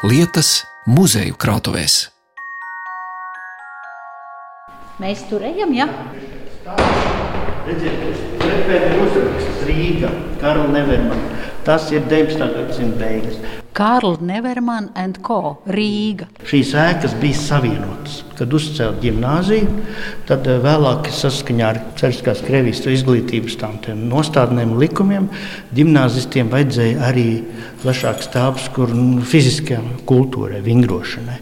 lietas muzeju krātuvēs. Mēs tur ejam, ja? Redziet, trepē ir Rīga, Karla Nevermana. Tas ir 19. gadsimta beigas. Kārlis Neverman and Co. Rīga. Šīs ēkas bija savienotas. Kad uzcēla gimnāziju, tad eh, vēlāk saskaņā ar Cēliskās Krievijas izglītības nostādnēm likumiem gimnāzistiem vajadzēja arī plašāks telpas, kur nu, fiziskajai kultūrai, vingrošanai.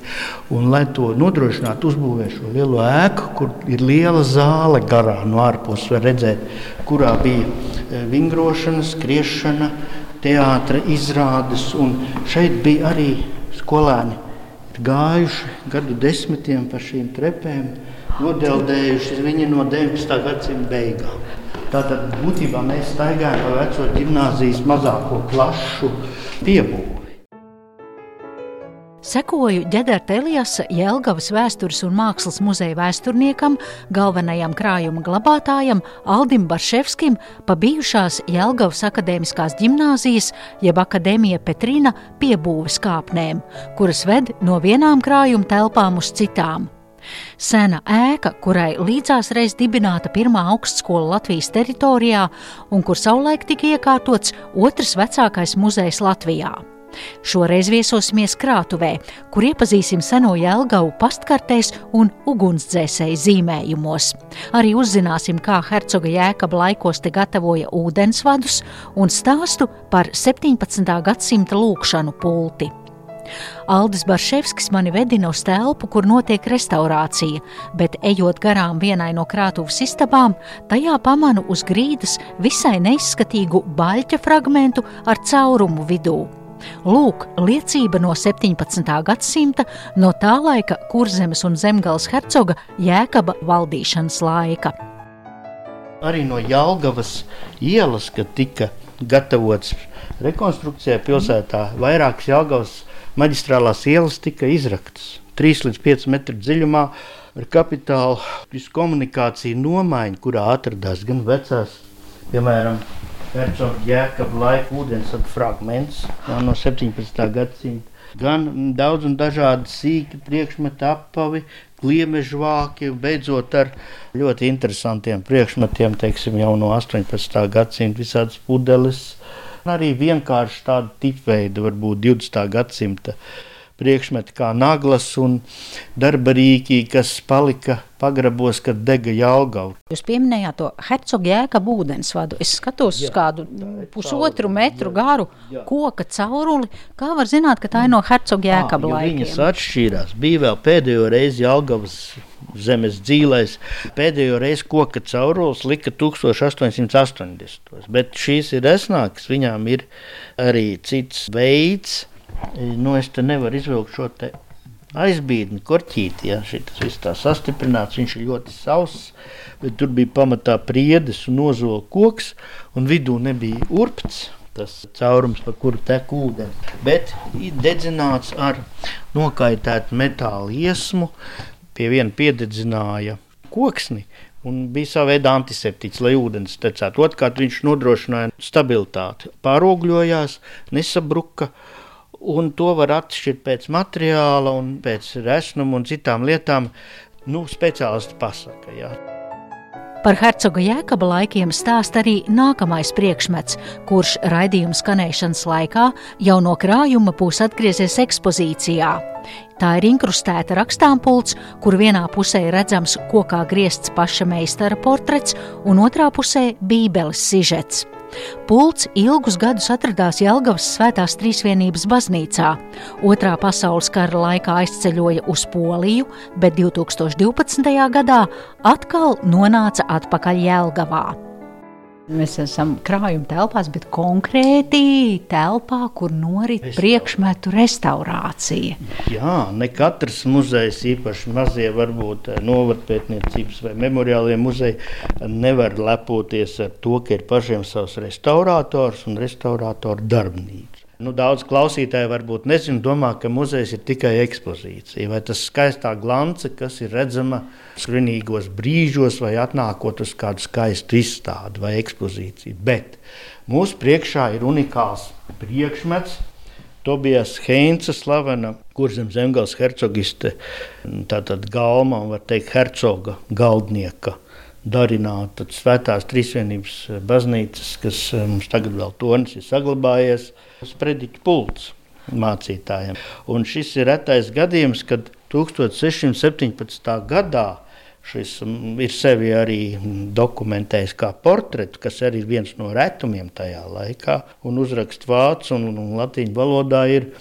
Un, lai to nodrošinātu, uzbūvēja šo lielo ēku, kur ir liela zāle garā no ārpuses, var redzēt, kurā bija eh, vingrošana, skriešana teātris, izrādes. Šeit bija arī skolēni, gājuši gadu desmitiem pa šīm trepēm, nodeldējuši viņi no 19. gadsimta beigām. Tātad būtībā mēs staigājam pa veco gimnāzijas mazāko plašu piebūvi. Sekoju ģenerāta Elijasa Jēlgavas vēstures un mākslas muzeja vēsturniekam, galvenajam krājuma glabātājam Aldim Barševskim pa bijušās Jēlgavas akadēmiskās ģimnāzijas jeb akadēmija Petrina piebūves kāpnēm, kuras ved no vienām krājuma telpām uz citām. Sena ēka, kurai līdzās reiz dibināta pirmā augstskola Latvijas teritorijā un kur savulaik tika iekārtots otrs vecākais muzejs Latvijā. Šoreiz viesosimies krātuvē, kur iepazīsim seno jēlgavu pastkartēs un ugunsdzēsēju zīmējumos. Arī uzzināsim, kā hercoga jēkaba laikos te gatavoja ūdensvadus un stāstu par 17. gadsimta lūkšanu pulti. Aldis Barševskis mani vedina uz telpu, kur notiek restaurācija, bet ejot garām vienai no krātuves istabām, tajā pamanu uz grīdas visai neizskatīgu baļķa fragmentu ar caurumu vidū. Lūk, liecība no 17. gadsimta, no tā laika kurzemes un zemgales hercoga Jēkaba valdīšanas laika. Arī no Jālgavas ielas, kad tika gatavots rekonstrukcijai pilsētā, vairākas Jālgavas maģistrālās ielas tika izraktas 3 līdz 5 metru dziļumā ar kapitālu komunikāciju nomaiņu, kurā atradās gan vecās, piemēram, Hercogs Jēkabs laika ūdensvadu fragments no 17. gadsimta. Gan daudz un dažādi sīki priekšmeti, apavi, gliemežu vāki, beidzot ar ļoti interesantiem priekšmetiem, teiksim, jau no 18. gadsimta visādas pudeles. Arī vienkārši tāda tipveida, varbūt 20. gadsimta priekšmeti kā naglas un darba rīki, kas palika pagrabos, kad dega Jālgava. Jūs pieminējāt to hercoga jēkabu ūdensvadu. Es skatos uz kādu pusotru metru garu jā. koka cauruli. Kā var zināt, ka tā ir no hercoga jēkaba laikiem? Viņas atšķīrās. Bija vēl pēdējo reizi Jālgavas zemes dzīvēs. Pēdējo reizi koka caurulis lika 1880. Bet šīs ir resnākas, viņām ir arī cits veids nu, es te nevaru izvilkt šo te aizbīdni, korķīti. Ja, tas viss tā sastiprināts, viņš ir ļoti sauss, bet tur bija pamatā priedes un nozola koks, un vidū nebija urpts. Tas caurums, pa kuru tek ūdens, bet dedzināts ar nokaitētu metāla iesmu. Pie viena piededzināja koksni, un bija sava veida antiseptiķis, lai ūdens tecētu. Otrkārt, viņš nodrošināja stabilitāti, pārogļojās, nesabruka. Un to var atšķirt pēc materiāla, un pēc resnuma un citām lietām. Nu, speciālisti pasaka. Jā. Par hercoga jēkaba laikiem stāst arī nākamais priekšmets, kurš raidījuma skanēšanas laikā jau no krājuma būs atgriezies ekspozīcijā. Tā ir inkrustēta rakstāmpults, kur vienā pusē redzams kokā griezts paša meistara portrets, un otrā pusē - bībeles sižets. Pults ilgus gadus atradās Jelgavas Svētās Trīsvienības baznīcā. Otrā pasaules kara laikā aizceļoja uz Poliju, bet 2012. gadā atkal nonāca atpakaļ Jelgavā. Mēs esam krājuma telpās, bet konkrēti telpā, kur norit Restaurā. priekšmetu restaurācija. Jā, ne katrs muzejs, īpaši mazie, varbūt eh, novadpētniecības vai memoriālie muzeji, nevar lepoties ar to, ka ir pašiem savs restaurators un restaurātoru darbnīca. Nu, daudz klausītāju varbūt nezina, domā, ka muzejs ir tikai ekspozīcija, vai tas skaistā glance, kas ir redzama svinīgos brīžos, vai atnākot uz kādu skaistu izstādi vai ekspozīciju. Bet mūsu priekšā ir unikāls priekšmets. Tobijas Heinze, slavena kurzem zemgals hercogiste, tātad galma un var teikt hercoga galdnieka darināta svētās trīsvienības baznīcas, kas eh, mums tagad vēl tonis ir saglabājies, sprediķu pults mācītājiem. Un šis ir retais gadījums, kad 1617. gadā šis mm, ir sevi arī dokumentējis kā portretu, kas arī ir viens no retumiem tajā laikā, un uzrakst vācu un, un latīņu valodā ir.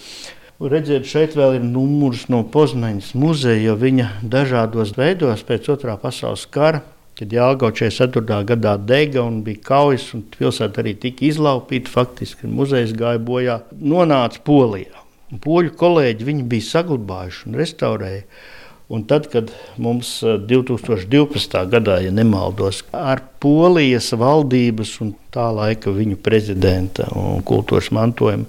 Redziet, šeit vēl ir numurs no Poznaņas muzeja, jo viņa dažādos veidos pēc otrā pasaules kara kad Jāgauts 44. gadā dega un bija kaujas, un pilsēta arī tika izlaupīta. Faktiski muzejs gāja bojā, nonāca Polijā. Un poļu kolēģi viņu bija saglabājuši un restaurējuši. Un tad, kad mums 2012. Eh, gadā, ja nemaldos, ar Polijas valdības un tā laika viņu prezidenta un kultūras mantojuma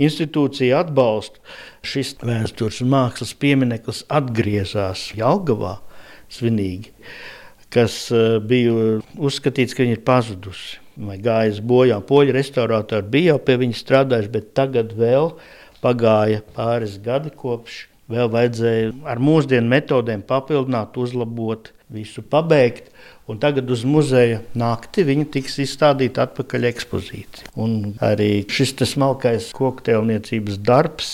institūciju atbalstu, šis vēstures mākslas piemineklis atgriezās Jelgavā svinīgi kas eh, bija uzskatīts, ka viņa ir pazudusi vai gājusi bojā. Poļu restaurātori bija jau pie viņas strādājuši, bet tagad vēl pagāja pāris gadi kopš. Vēl vajadzēja ar mūsdienu metodēm papildināt, uzlabot, visu pabeigt. Un tagad uz muzeja nakti viņa tiks izstādīta atpakaļ ekspozīcija. Un arī šis smalkais kokteilniecības darbs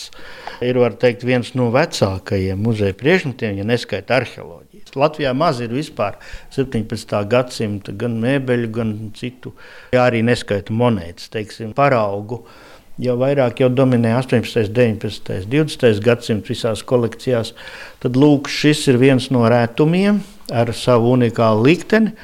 ir teikt, viens no vecākajiem muzeja priekšmetiem, ja neskaita arheoloģiju. Latvijā maz ir vispār 17. gadsimta gan mēbeļu, gan citu, ja arī neskaita monētas, teiksim, paraugu. Jau vairāk jau dominē 18, 19, 20 gadsimta visās kolekcijās. Tad lūk, šis ir viens no rētumiem ar savu unikālu likteni.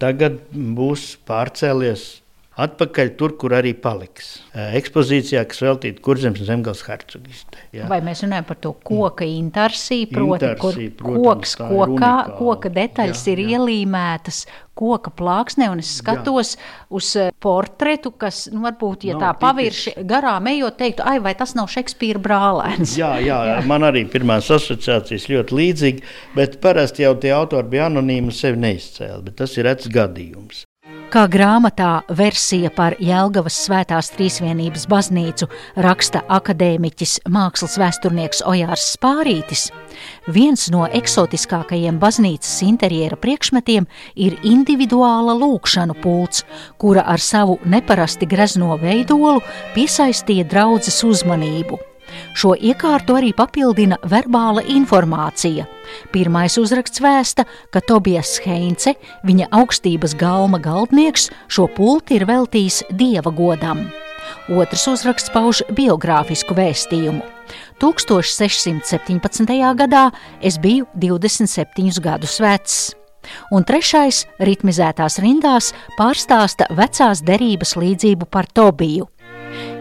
Tagad būs pārcēlies atpakaļ tur, kur arī paliks. Ekspozīcijā, kas veltīta kurzemes un zemgals hercogistē. Vai mēs runājam par to koka intarsiju, proti, intarsī, kur protams, koks kokā, koka detaļas jā, ir jā. ielīmētas koka plāksnē, un es skatos jā. uz portretu, kas, nu, varbūt, ja nav tā pavirši garām ejot, teiktu, ai, vai tas nav Šekspīra brālēns? Jā, jā, jā, man arī pirmās asociācijas ļoti līdzīgi, bet parasti jau tie autori bija anonīmi sevi neizcēli, bet tas ir rets gadījums. Kā grāmatā versija par Jēlgavas svētās trīsvienības baznīcu raksta akadēmiķis mākslas vēsturnieks Ojārs Spārītis, viens no eksotiskākajiem baznīcas interjera priekšmetiem ir individuāla lūkšanu pults, kura ar savu neparasti grezno veidolu piesaistīja draudzes uzmanību. Šo iekārtu arī papildina verbāla informācija. Pirmais uzraksts vēsta, ka Tobijas Heinze, viņa augstības galma galdnieks, šo pulti ir veltījis dieva godam. Otrs uzraksts pauž biogrāfisku vēstījumu. 1617. gadā es biju 27 gadus vecs. Un trešais, ritmizētās rindās, pārstāsta vecās derības līdzību par Tobiju.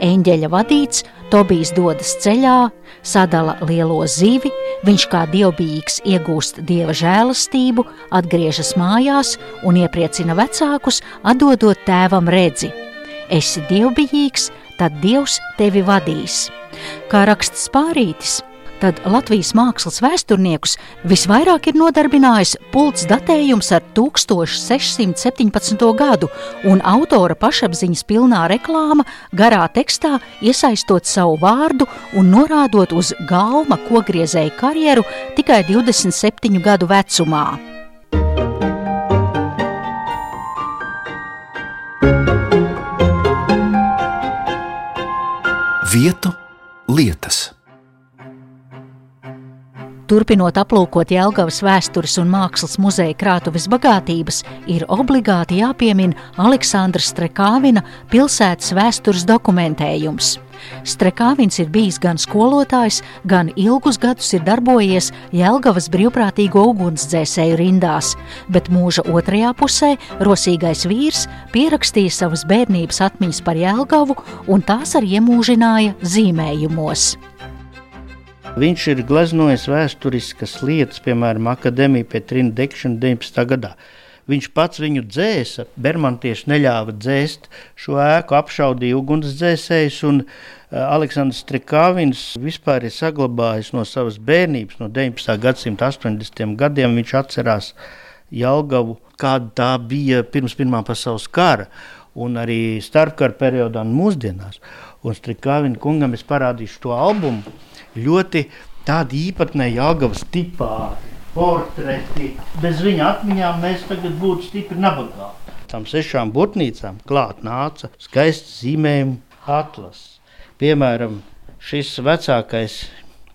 Eņģeļa vadīts, Tobijs dodas ceļā, sadala lielo zivi, viņš kā dievbijīgs iegūst dieva žēlastību, atgriežas mājās un iepriecina vecākus, atdodot tēvam redzi. Esi dievbijīgs, tad dievs tevi vadīs. Kā raksts pārītis, tad Latvijas mākslas vēsturniekus visvairāk ir nodarbinājis pults datējums ar 1617. gadu un autora pašapziņas pilnā reklāma garā tekstā iesaistot savu vārdu un norādot uz galma kogriezēju karjeru tikai 27 gadu vecumā. Vietu lietas. Turpinot aplūkot Jelgavas vēstures un mākslas muzeja krātuves bagātības, ir obligāti jāpiemina Aleksandrs Strekāvina pilsētas vēstures dokumentējums. Strekāvins ir bijis gan skolotājs, gan ilgus gadus ir darbojies Jelgavas brīvprātīgo ugunsdzēsēju rindās, bet mūža otrajā pusē rosīgais vīrs pierakstīja savas bērnības atmiņas par Jelgavu un tās arī iemūžināja zīmējumos. Viņš ir gleznojis vēsturiskas lietas, piemēram, akadēmiju Petrina degšanu 19. gadā. Viņš pats viņu dzēsa, Bermantieši neļāva dzēst šo ēku, apšaudīja ugunsdzēsējus, un uh, Aleksandrs Strikāvins vispār ir saglabājis no savas bērnības, no 19. gadsimta 80. gadiem. Viņš atcerās Jelgavu, kāda tā bija pirms Pirmā pasaules kara un arī starpkara periodā un mūsdienās. Un Strikāvina kungam es parādīšu to albumu. Ļoti tādi īpatnēji Jāgavas tipā portreti. Bez viņa atmiņām mēs tagad būtu stipri nabagāti. Tam sešām burtnīcām klāt nāca skaists zīmējumu atlases. Piemēram, šis vecākais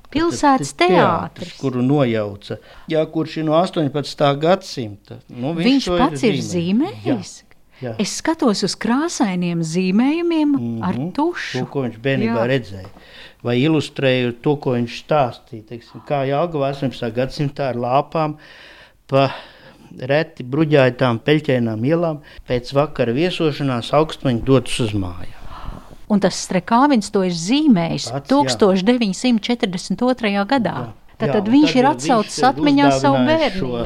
Pilsētas teātris, kuru nojauca, jā, kurš ir no 18. gadsimta. Nu, viņš, viņš pats ir zīmējis. Jā. Es skatos uz krāsainiem zīmējumiem mm -hmm. ar tušu. To, ko viņš bērnībā jā. redzēja. Vai ilustrēja to, ko viņš stāstīja. Teiksim, kā Jāgavā 18. gadsimtā ar lāpām pa reti bruģētām peļķēnām ielām pēc vakara viesošanās augstmaņi dodas uz mājām. Un tas Strekāvins to ir zīmējis Pats, 1942. gadā. Jā. Tad, tad viņš tad ir atcaucis atmiņā savu bērnu. Šo,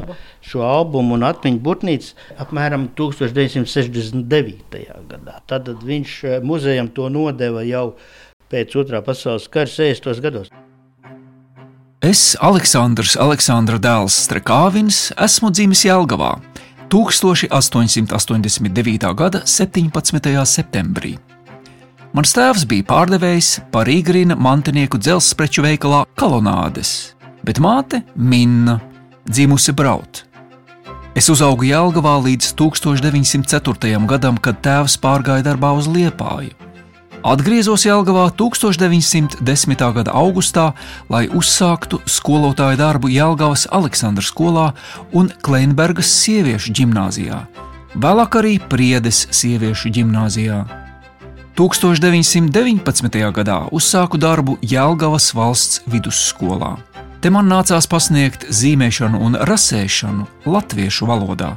šo albumu un atmiņu burtnīcu apmēram 1969. gadā. Tad viņš eh, muzejam to nodeva jau pēc otrā pasaules kara 60. gados. Es, Aleksandrs, Aleksandra dēls Strekāvins, esmu dzimis Jelgavā 1889. gada 17. septembrī. Mans tēvs bija pārdevējs Parīgrina mantinieku dzelzceļa veikalā Kolonādes bet māte Minna dzimusi Braut. Es uzaugu Jālgavā līdz 1904. gadam, kad tēvs pārgāja darbā uz Liepāju. Atgriezos Jālgavā 1910. gada augustā, lai uzsāktu skolotāju darbu Jālgavas Aleksandra skolā un Kleinbergas sieviešu gimnāzijā, vēlāk arī Priedes sieviešu gimnāzijā. 1919. gadā uzsāku darbu Jālgavas valsts vidusskolā. Te man nācās pasniegt zīmēšanu un rasēšanu latviešu valodā,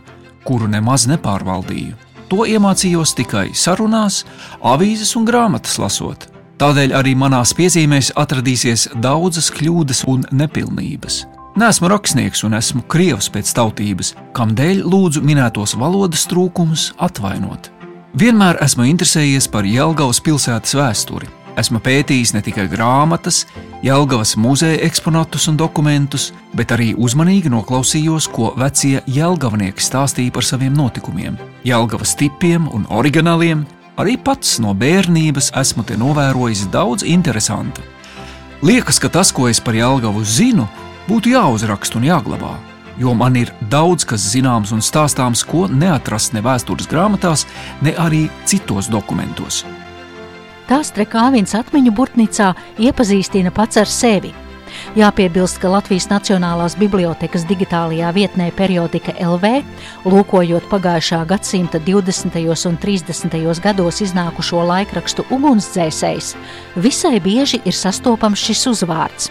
kuru nemaz nepārvaldīju. To iemācījos tikai sarunās, avīzes un grāmatas lasot. Tādēļ arī manās piezīmēs atradīsies daudzas kļūdas un nepilnības. Nesmu rakstnieks un esmu krievs pēc tautības, kam dēļ lūdzu minētos valodas trūkumus atvainot. Vienmēr esmu interesējies par Jelgavas pilsētas vēsturi. Esmu pētījis ne tikai grāmatas, Jelgavas muzeja eksponātus un dokumentus, bet arī uzmanīgi noklausījos, ko vecie Jelgavnieki stāstīja par saviem notikumiem, Jelgavas tipiem un oriģināliem. Arī pats no bērnības esmu te novērojis daudz interesanta. Liekas, ka tas, ko es par Jelgavu zinu, būtu jāuzraksta un jāglabā, jo man ir daudz kas zināms un stāstāms, ko neatrast ne vēstures grāmatās, ne arī citos dokumentos. Tās Trekāvins atmiņu burtnīcā iepazīstina pats ar sevi. Jāpiebilst, ka Latvijas Nacionālās bibliotekas digitālajā vietnē periodika LV, lūkojot pagājušā gadsimta 20. un 30. gados iznākušo laikrakstu ugunsdzēsējs, visai bieži ir sastopams šis uzvārds.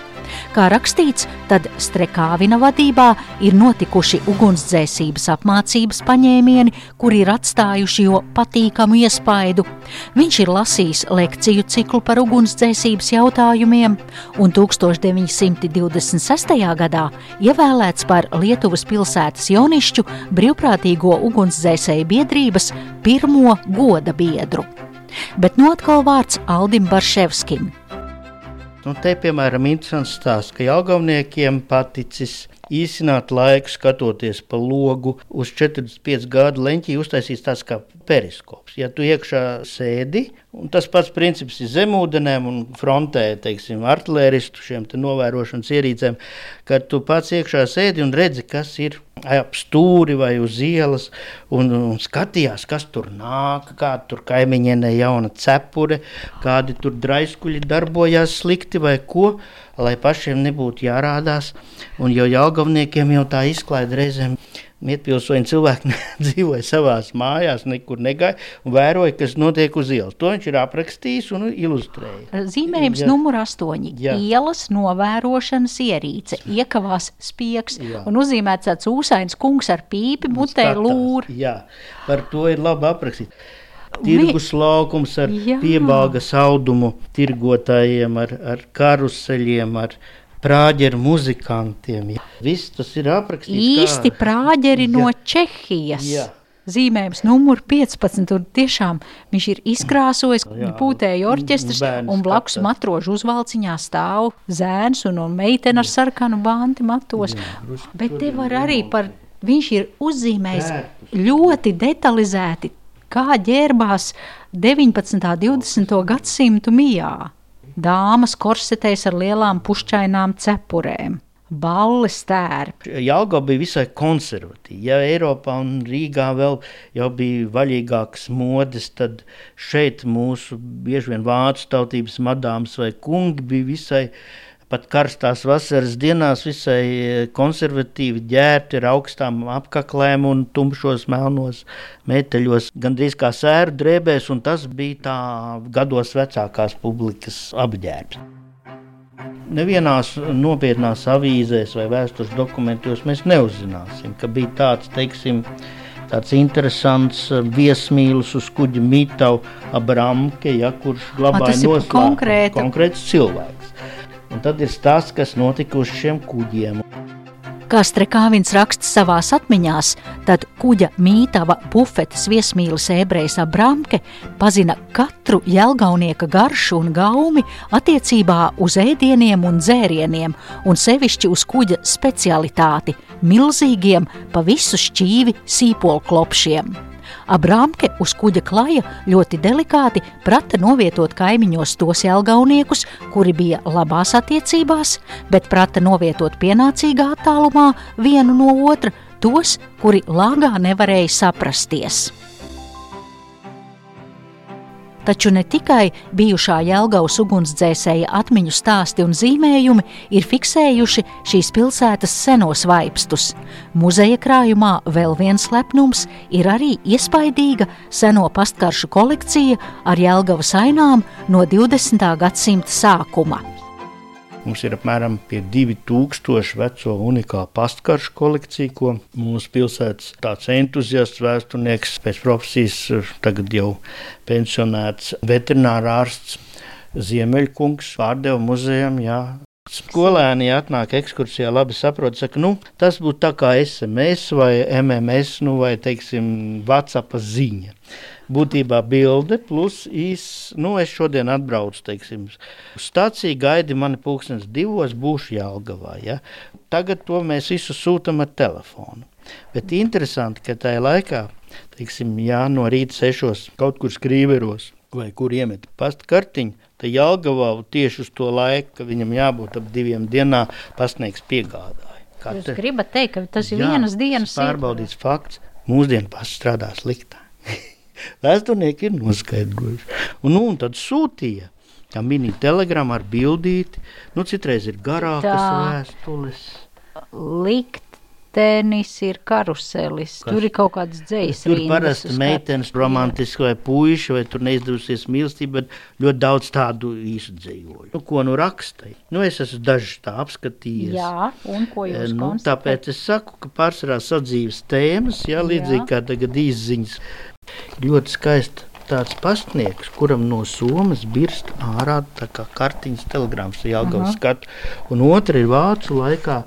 Kā rakstīts, tad Strekāvina vadībā ir notikuši ugunsdzēsības apmācības paņēmieni, kuri ir atstājuši jo patīkamu iespaidu. Viņš ir lasījis lekciju ciklu par ugunsdzēsības jautājumiem un 1926. gadā ievēlēts par Lietuvas pilsētas jaunišķu brīvprātīgo ugunsdzēsēju biedrības pirmo goda biedru. Bet no atkal vārds Aldim Barševskim. Nu, te, piemēram, interesants stāsts, ka jaungavniekiem paticis īsināt laiku, skatoties pa logu uz 45 gadu leņķī, uztaisīs tāds kā periskops. Ja tu iekšā sēdi, un tas pats princips ir zemūdenēm un frontē, teiksim, artilēristu šiem te novērošanas ierīcēm, kad tu pats iekšā sēdi un redzi, kas ir ap stūri vai uz ielas, un, un skatījās, kas tur nāk, kāda tur kaimiņienē jauna cepure, kādi tur draiskuļi darbojās slikti vai ko, lai pašiem nebūtu jārādās. Un jau jaugavniekiem jau tā izklaida reizēm Mietpilsoņi cilvēki dzīvoja savā mājās, nekur negāja un vēroja, kas notiek uz ielas. To viņš ir aprakstījis un ilustrējis. Zīmējums ja. numur 8. Ja. Ielas novērošanas ierīce. Iekavās spiegs ja. un uzzīmēts tāds ūsains kungs ar pīpi, mutē lūri. Jā, par to ir labi aprakstīt tirgus laukums ar Jā. piebāgas audumu tirgotājiem, ar, ar karuseļiem, ar prāģeru muzikantiem. Viss tas ir aprakstīts. Īsti kā... prāģeri no Čehijas. Jā. Zīmējums numur 15. Tur tiešām viņš ir izkrāsojis pūtēju orķestris, un blakus matrožu uzvalciņā stāv zēns un, un meitene ar sarkanu banti matos. Jā, Bet te var arī par, viņš ir uzzīmējis ļoti detalizēti kā ģērbās 19. un 20. gadsimtu mijā. Dāmas korsetēs ar lielām pušķainām cepurēm. Balles tērpi. Jālga bija visai konservatīva. Ja Eiropā un Rīgā vēl bija vaļīgākas modes, tad šeit mūsu bieži vien vācu tautības madāms vai kungi bija visai pat karstās vasaras dienās visai e, konservatīvi ģērbti ar augstām apaklēm un tumšos melnos metāļos, gandrīz kā sēru drēbēs, un tas bija tā gados vecākās publikas apģērbs. Nevienās nopietnās avīzēs vai vēstures dokumentos mēs neuzzināsim, ka bija tāds, teiksim, tāds interesants viesmīlis uz kuģa Mītau Abramke, ja, kurš glabāja noslēpumu konkrēts cilvēks. Un tad ir stāsts, kas notika uz šiem kuģiem. Kā Strekāvins raksta savā atmiņā, tad kuģa mītava bufetes viesmīlis ebrejs Abramke pazina katru jelgaunieka garšu un gaumi attiecībā uz ēdieniem un dzērieniem, un sevišķi uz kuģa specialitāti - milzīgiem, pa visu šķīvi sīpolklopšiem. Abrāmke uz kuģa klaja ļoti delikāti prata novietot kaimiņos tos jelgauniekus, kuri bija labās attiecībās, bet prata novietot pienācīgā attālumā vienu no otra tos, kuri lāgā nevarēja saprasties. Taču ne tikai bijušā Jelgavas ugunsdzēsēja atmiņu stāsti un zīmējumi ir fiksējuši šīs pilsētas senos vaipstus. Muzeja krājumā vēl viens lepnums ir arī iespaidīga seno pastkaršu kolekcija ar Jelgavas ainām no 20. gadsimta sākuma. Mums ir apmēram 2000 veco unikālu pastkaršu kolekciju, ko mūsu pilsētas tāds entuziasts, vēsturnieks, pēc profesijas tagad jau pensionēts veterinārārsts Ziemeļkungs pārdeva muzejam. Jā. Skolēni atnāk ekskursijā, labi saprot, saka, nu, tas būtu tā kā SMS vai MMS, nu, vai, teiksim, WhatsApp ziņa būtībā bilde plus īs, nu, es šodien atbraucu, teiksim, uz stāciju, gaidi mani pulkstens divos, būšu Jālgavā, ja? Tagad to mēs visu sūtam ar telefonu. Bet interesanti, ka tajā laikā, teiksim, jā, no rīta sešos kaut kur skrīveros vai kur iemet pasta kartiņu, tad Jālgavā tieši uz to laiku, ka viņam jābūt ap diviem dienā pasniegs piegādāja. Jūs gribat teikt, ka tas ir jā, vienas dienas pārbaudīts fakts. Mūsdienu pasts strādā sliktāk. Vēsturnieki ir noskaidrojuši. Un, nu, un tad sūtīja. Tā mini telegrama ar bildīti, nu citreiz ir garākas Tā. vēstules. Likt tenis ir karuselis. Kas? Tur ir kaut kāds dzējs. Tur parasti meitenes romantiski vai puiši, vai tur neizdevusies mīlestība, bet ļoti daudz tādu īsu dzējoļu. Nu, ko nu rakstai? Nu, es esmu dažus tā apskatījies. Jā, un ko jūs nu, tāpēc es saku, ka pārsvarā sadzīves tēmas, jā, līdzīgi jā. kā tagad izziņas Ļoti skaisti tāds pastnieks, kuram no somas birst ārā tā kā kartiņas telegrāmas, Jāgauts skatu. Un otra ir vācu laikā,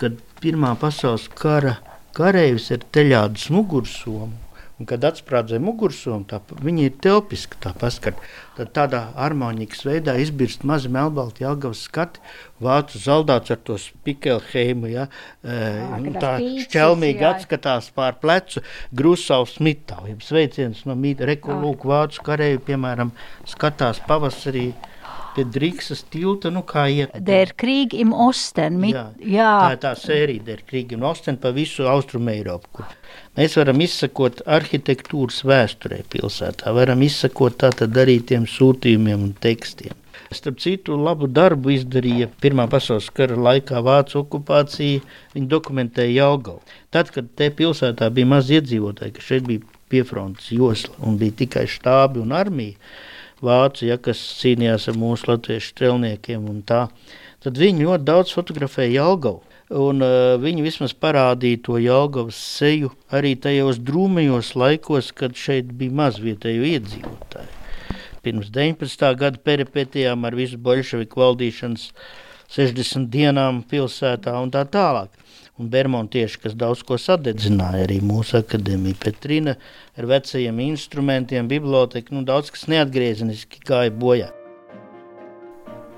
kad Pirmā pasaules kara kareivis ir teļādas mugursomu. Un, kad atsprādzē mugursomu, tā, viņi ir telpiski tā paskati. Tad tādā harmonikas veidā izbirst mazi melnbalti Jāgavas skati, vācu zaldāts ar to spikelheimu, ja, Jā, nu, tā šķelmīgi jā. atskatās pār plecu, grusavs mitau, jeb sveiciens no mīta, reku lūk vācu kareju, piemēram, skatās pavasarī, pie Drīksas tilta, nu kā iet. Der Krieg im Osten. Mit, jā, jā. Tā ir tā sērija Der Krieg im Osten pa visu Austrumu Eiropu. Kur mēs varam izsakot arhitektūras vēsturē pilsētā, varam izsakot tātad arī tiem sūtījumiem un tekstiem. Starp citu, labu darbu izdarīja Pirmā pasaules kara laikā Vācu okupācija. Viņi dokumentēja Jālgavu. Tad, kad te pilsētā bija maz iedzīvotāji, ka šeit bija piefrontes josla un bija tikai štābi un armija, vācu, ja, kas cīnījās ar mūsu latviešu strelniekiem un tā, tad viņi ļoti daudz fotografēja Jelgavu. Un, uh, viņi vismaz parādīja to Jelgavas seju arī tajos drūmajos laikos, kad šeit bija maz vietēju iedzīvotāju. Pirms 19. gada peripetijām ar visu bolševiku valdīšanas 60 dienām pilsētā un tā tālāk un Bermontieši, kas daudz ko sadedzināja, arī mūsu akadēmija Petrina ar vecajiem instrumentiem, biblioteka, nu daudz kas neatgriezeniski gāja bojā.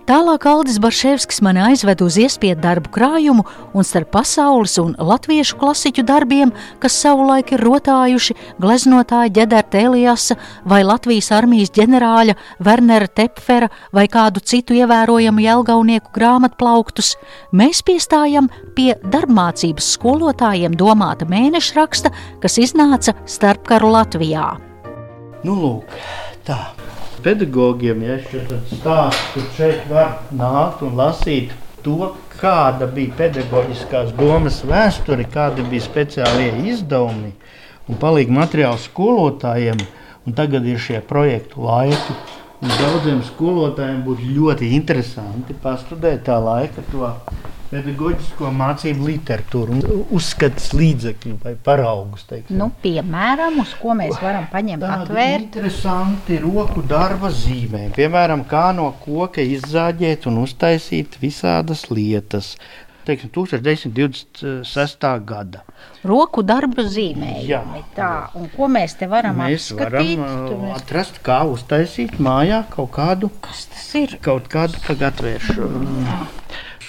Tālāk Aldis Barševskis mani aizved uz iespiedu darbu krājumu un starp pasaules un latviešu klasiķu darbiem, kas savulaik ir rotājuši gleznotāja Ģederta Elijasa vai Latvijas armijas ģenerāļa Wernera Tepfera vai kādu citu ievērojamu jelgaunieku grāmatplauktus, mēs piestājam pie darbmācības skolotājiem domāta mēneša raksta, kas iznāca starpkaru Latvijā. Nu, lūk, tā pedagogiem, ja šeit stāstu, šeit var nākt un lasīt to, kāda bija pedagoģiskās domas vēsture, kādi bija speciālie izdevumi un palīgi materiāli skolotājiem. Un tagad ir šie projektu laiki. Daudziem skolotājiem būtu ļoti interesanti pastudēt tā laika to pedagoģisko mācību literatūru, uzskats līdzekļu vai paraugus. Teiksim. Nu, piemēram, uz ko mēs varam paņemt atvērt. Interesanti roku darba zīmē. Piemēram, kā no koka izzāģēt un uztaisīt visādas lietas. Teiksim, 1926. gada. Roku darba zīmējumi. Jā. Tā, un ko mēs te varam Mēs apskatīt? varam mēs- atrast, kā uztaisīt mājā kaut kādu, Kas tas ir? kaut kādu pagatvēršu.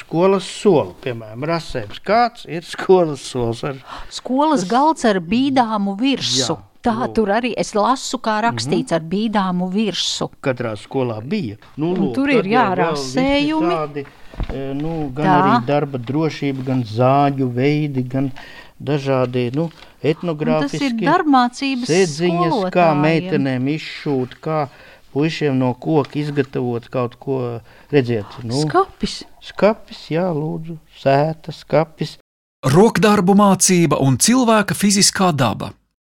Skolas soli, piemēram, rasējums. Kāds ir skolas solis? Ar... Skolas galds ar bīdāmu virsu. Jā, Tā lūk. tur arī es lasu, kā rakstīts ar bīdāmu virsu. katrā skolā bija. Nu, Un tur ir, tad jā, jau vēl rasējumi. visi Tādi, e, nu, gan Tā. Arī darba drošība, gan zāģu veidi, gan dažādi nu, Un tas ir etnogrāfiski darbmācības sēdziņas, kā skolotājiem. meitenēm izšūt, kā puišiem no koka izgatavot kaut ko. Redziet, nu, Skapis. skapis, jā, lūdzu, sēta, skapis. Rokdarbu mācība un cilvēka fiziskā daba.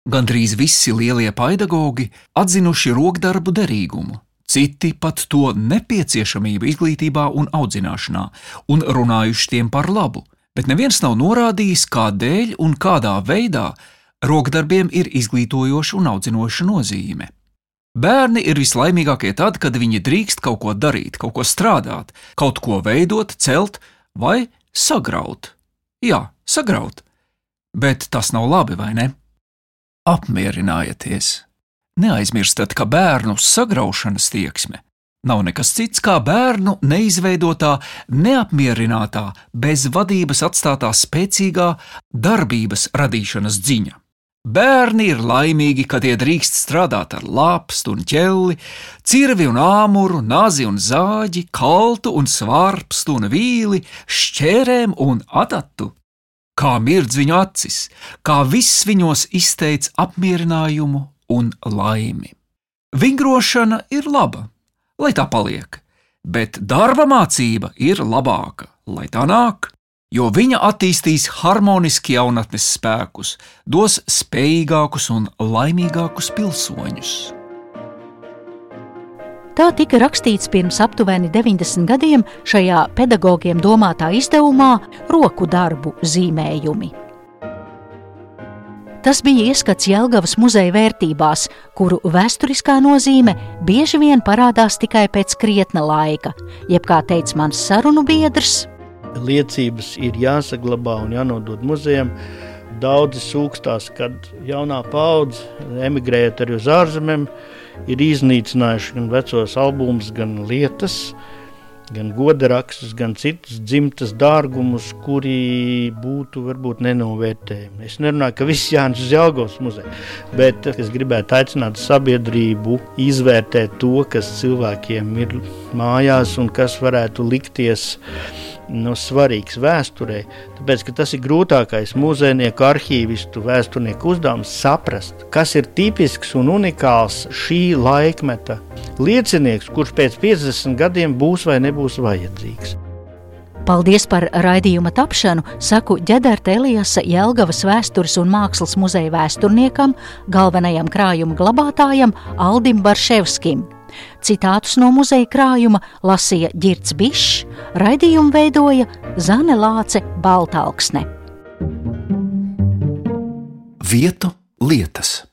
Gandrīz visi lielie pedagogi atzinuši rokdarbu derīgumu, citi pat to nepieciešamību izglītībā un audzināšanā, un runājuši tiem par labu, bet neviens nav norādījis, kādēļ un kādā veidā rokdarbiem ir izglītojoša un audzinoša nozīme. Bērni ir vislaimīgākie tad, kad viņi drīkst kaut ko darīt, kaut ko strādāt, kaut ko veidot, celt vai sagraut. Jā, sagraut. Bet tas nav labi, vai ne? Apmierināieties! Neaizmirstiet, ka bērnu sagraušanas tieksme nav nekas cits kā bērnu neizveidotā, neapmierinātā, bez vadības atstātā spēcīgā darbības radīšanas dziņa. Bērni ir laimīgi, ka tie drīkst strādāt ar lāpstu un ķelli, cirvi un āmuru, nazi un zāģi, kaltu un svārpstu un vīli, šķērēm un adatu. Kā mirdz viņu acis, kā viss viņos izteic apmierinājumu un laimi. Vingrošana ir laba, lai tā paliek, bet darba mācība ir labāka, lai tā nāk, jo viņa attīstīs harmoniski jaunatnes spēkus, dos spējīgākus un laimīgākus pilsoņus. Tā tika rakstīts pirms aptuveni 90 gadiem šajā pedagogiem domātā izdevumā Roku darbu zīmējumi. Tas bija ieskats Jelgavas muzeja vērtībās, kuru vēsturiskā nozīme bieži vien parādās tikai pēc krietna laika, jeb kā teica mans sarunu biedrs, liecības ir jāsaglabā un jānodod muzejam. Daudzi sūkstās, kad jaunā paudze, emigrējot arī uz ārzemēm, ir iznīcinājuši gan vecos albumus, gan lietas, gan godarakstus, gan citus dzimtas dārgumus, kuri būtu varbūt nenovērtējami. Es nerunāju, ka viss Jānis uz Jelgavas muzeja, bet es gribētu aicināt sabiedrību izvērtēt to, kas cilvēkiem ir mājās un kas varētu likties nu, svarīgs vēsturē. Tāpēc ka tas ir grūtākais mūziejnieku, arhīvistu, vēsturnieku uzdevums saprast, kas ir tipisks un unikāls šī laikmeta liecinieks, kurš pēc 50 gadiem būs vai nebūs vajadzīgs. Paldies par raidījuma tapšanu, saku Ģedarta Elijasa Jelgavas vēstures un mākslas muzeja vēsturniekam, galvenajam krājuma glabātājam Aldim Barševskim. Citātus no muzeja krājuma lasīja Girts Bišs, raidījumu veidoja Zane Lāce Baltalksne. Vietu lietas.